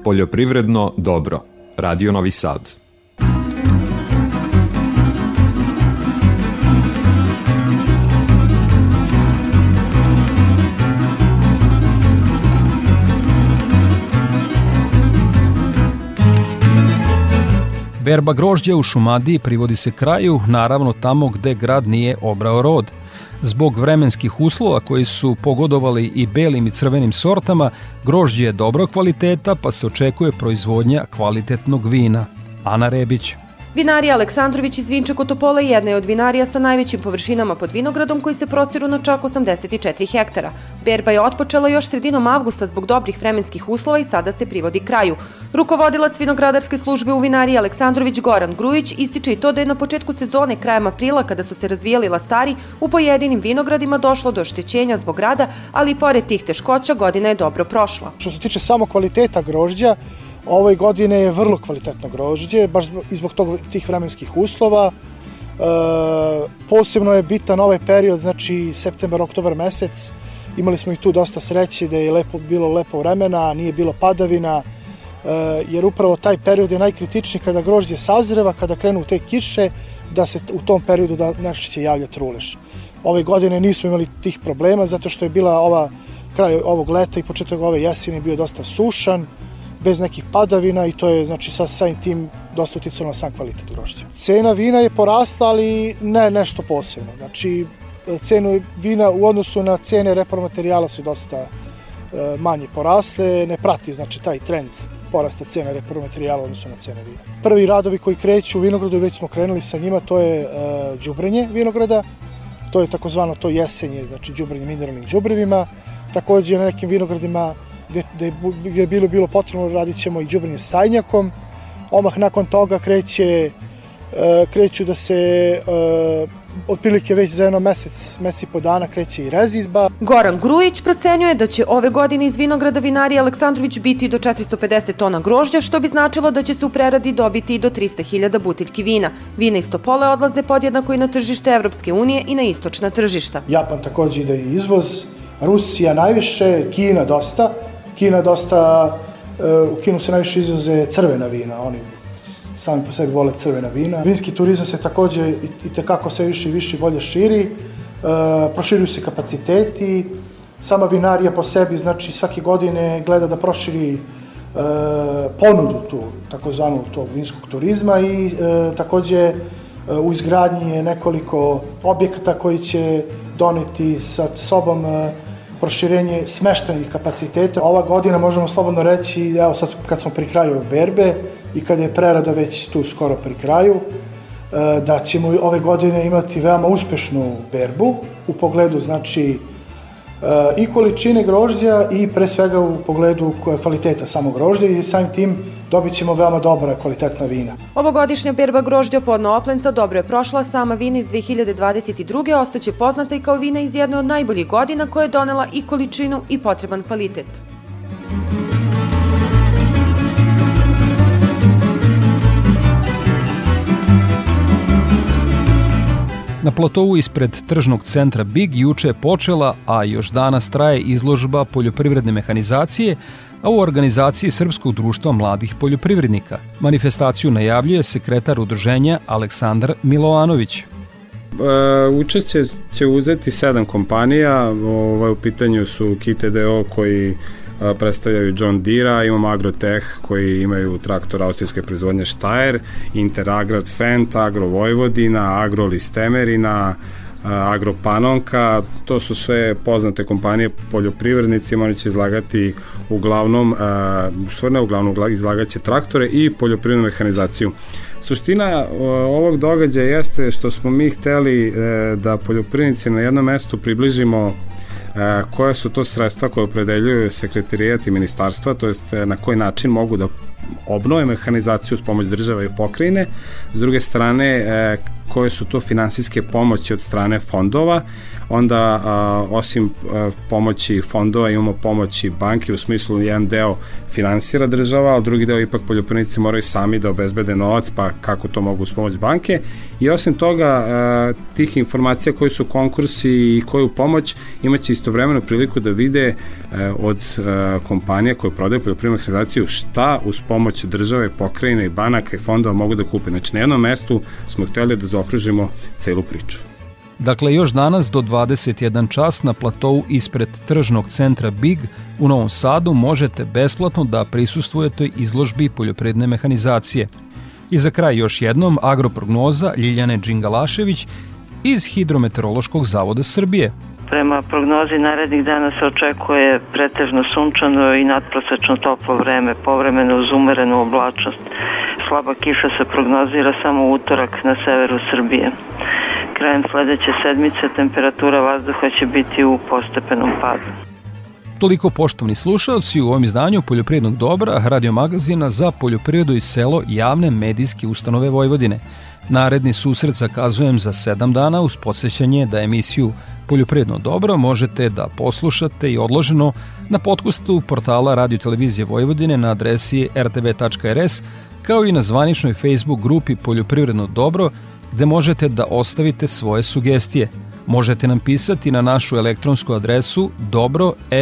Poljoprivredno dobro. Radio Novi Sad. Berba grožđa u Šumadiji privodi se kraju, naravno tamo gde grad nije obrao rod – Zbog vremenskih uslova koji su pogodovali i belim i crvenim sortama, grožđe je dobro kvaliteta pa se očekuje proizvodnja kvalitetnog vina. Ana Rebić. Vinarija Aleksandrović iz Vinče Kotopola jedna je od vinarija sa najvećim površinama pod vinogradom koji se prostiru na čak 84 hektara. Berba je otpočela još sredinom avgusta zbog dobrih vremenskih uslova i sada se privodi kraju. Rukovodilac vinogradarske službe u vinariji Aleksandrović Goran Grujić ističe i to da je na početku sezone krajem aprila kada su se razvijali lastari u pojedinim vinogradima došlo do oštećenja zbog rada, ali i pored tih teškoća godina je dobro prošla. Što se tiče samo kvaliteta grožđa, Ove godine je vrlo kvalitetno grožđe, baš i zbog tog, tih vremenskih uslova. E, posebno je bitan ovaj period, znači septembar, oktobar mesec. Imali smo i tu dosta sreće da je lepo, bilo lepo vremena, nije bilo padavina, e, jer upravo taj period je najkritičniji kada grožđe sazreva, kada krenu te kiše, da se u tom periodu da nešto će javljati rulež. Ove godine nismo imali tih problema zato što je bila ova kraj ovog leta i početak ove jeseni bio dosta sušan, bez nekih padavina i to je znači sa samim tim dosta uticalo na sam kvalitet grožđa. Cena vina je porasla, ali ne nešto posebno. Znači, cenu vina u odnosu na cene repromaterijala su dosta e, manje porasle, ne prati znači taj trend porasta cene repromaterijala u odnosu na cene vina. Prvi radovi koji kreću u vinogradu, već smo krenuli sa njima, to je e, đubrenje vinograda, to je takozvano to jesenje, znači đubrenje mineralnim đubrevima, takođe na nekim vinogradima gde, gde je bilo, bilo potrebno radit ćemo i džubrenje stajnjakom. Omah nakon toga kreće, e, kreću da se e, otprilike već za jedno mesec, mesec i po dana kreće i rezidba. Goran Grujić procenjuje da će ove godine iz vinograda vinarija Aleksandrović biti do 450 tona grožđa, što bi značilo da će se u preradi dobiti i do 300.000 butiljki vina. Vina iz Topole odlaze podjednako i na tržište Evropske unije i na istočna tržišta. Japan takođe ide i izvoz, Rusija najviše, Kina dosta, Kina dosta, e, u Kinu se najviše izvoze crvena vina, oni sami po sebi vole crvena vina. Vinski turizam se takođe i, tekako sve više i više bolje širi, e, proširuju se kapaciteti, sama vinarija po sebi, znači svake godine gleda da proširi e, ponudu tu, takozvanu tog vinskog turizma i takođe u izgradnji je nekoliko objekata koji će doneti sa sobom proširenje smeštenih kapaciteta. Ova godina možemo slobodno reći, evo sad kad smo pri kraju berbe i kad je prerada već tu skoro pri kraju, e, da ćemo ove godine imati veoma uspešnu berbu u pogledu znači e, i količine grožđa i pre svega u pogledu kvaliteta samog grožđa i samim tim dobit ćemo veoma dobra kvalitetna vina. Ovogodišnja berba grožđa podno Oplenca dobro je prošla, sama vina iz 2022. ostaće poznata i kao vina iz jedne od najboljih godina koja je donela i količinu i potreban kvalitet. Na platovu ispred tržnog centra Big juče je počela, a još danas traje izložba poljoprivredne mehanizacije, a u organizaciji Srpskog društva mladih poljoprivrednika. Manifestaciju najavljuje sekretar udruženja Aleksandar Milovanović. E, učešće će uzeti sedam kompanija, ovaj, u pitanju su KTDO koji a, e, predstavljaju John Deere, imamo Agrotech koji imaju traktor austrijske proizvodnje Steyr, Interagrat Fent, Agro Vojvodina, Agro Listemerina, Agropanonka, to su sve poznate kompanije poljoprivrednicima, oni će izlagati uglavnom, stvarno uglavnom, izlagaće traktore i poljoprivrednu mehanizaciju. Suština ovog događaja jeste što smo mi hteli e, da poljoprivrednici na jednom mestu približimo e, koje su to sredstva koje opredeljuju sekretarijat i ministarstva, to jest e, na koji način mogu da obnove mehanizaciju s pomoć države i pokrajine, s druge strane koje su to finansijske pomoći od strane fondova, onda a, osim a, pomoći fondova imamo pomoći banke u smislu jedan deo finansira država, a drugi deo ipak poljoprivrednici moraju sami da obezbede novac, pa kako to mogu s pomoć banke. I osim toga, a, tih informacija koji su konkursi i koju pomoć imaće istovremeno priliku da vide a, od a, kompanija koje prodaju poljoprivrednu organizaciju šta uz pomoć države, pokrajine i banaka i fondova mogu da kupe. Znači, na jednom mestu smo hteli da zaokružimo celu priču. Dakle, još danas do 21 čas na platovu ispred tržnog centra Big u Novom Sadu možete besplatno da prisustvujete izložbi poljopredne mehanizacije. I za kraj još jednom agroprognoza Ljiljane Đingalašević iz Hidrometeorološkog zavoda Srbije. Prema prognozi narednih dana se očekuje pretežno sunčano i nadprosečno toplo vreme, povremeno uz umerenu oblačnost. Slaba kiša se prognozira samo utorak na severu Srbije. Krajem sledeće sedmice temperatura vazduha će biti u postepenom padu. Toliko poštovni slušalci u ovom izdanju Poljoprivrednog dobra, radiomagazina za poljoprivredu i selo javne medijske ustanove Vojvodine. Naredni susret zakazujem za sedam dana uz podsjećanje da emisiju Poljoprivredno dobro možete da poslušate i odloženo na podcastu portala Radio Televizije Vojvodine na adresi rtv.rs kao i na zvaničnoj Facebook grupi Poljoprivredno dobro gde možete da ostavite svoje sugestije. Možete nam pisati na našu elektronsku adresu dobro.rtv.rs.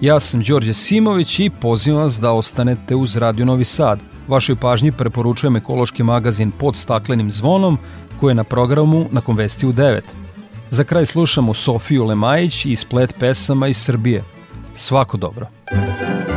Ja sam Đorđe Simović i pozivam vas da ostanete uz Radio Novi Sad. Vašoj pažnji preporučujem ekološki magazin pod staklenim zvonom koji je na programu na Konvesti u 9. Za kraj slušamo Sofiju Lemajić i splet pesama iz Srbije. Svako dobro. šta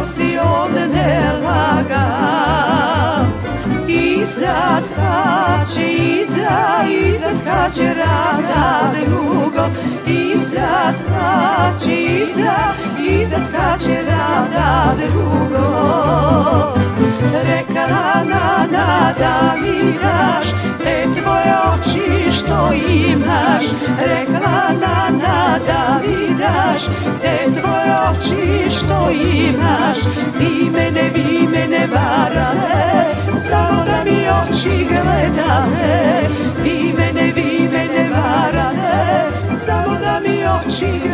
neka nosi ovde ne laga Iza tkače, iza, iza tkače rada drugo. Iza tkače, iza, iza tkače rada drugo. Rekla na, na, da mi daš Te tvoje oči što imaš. Rekla na, da mi daš Te tvoje oči što imaš. Vi mene, vi mene varate Samo da mi oči gledate. Vi mene, vi mene varate Samo da mi oči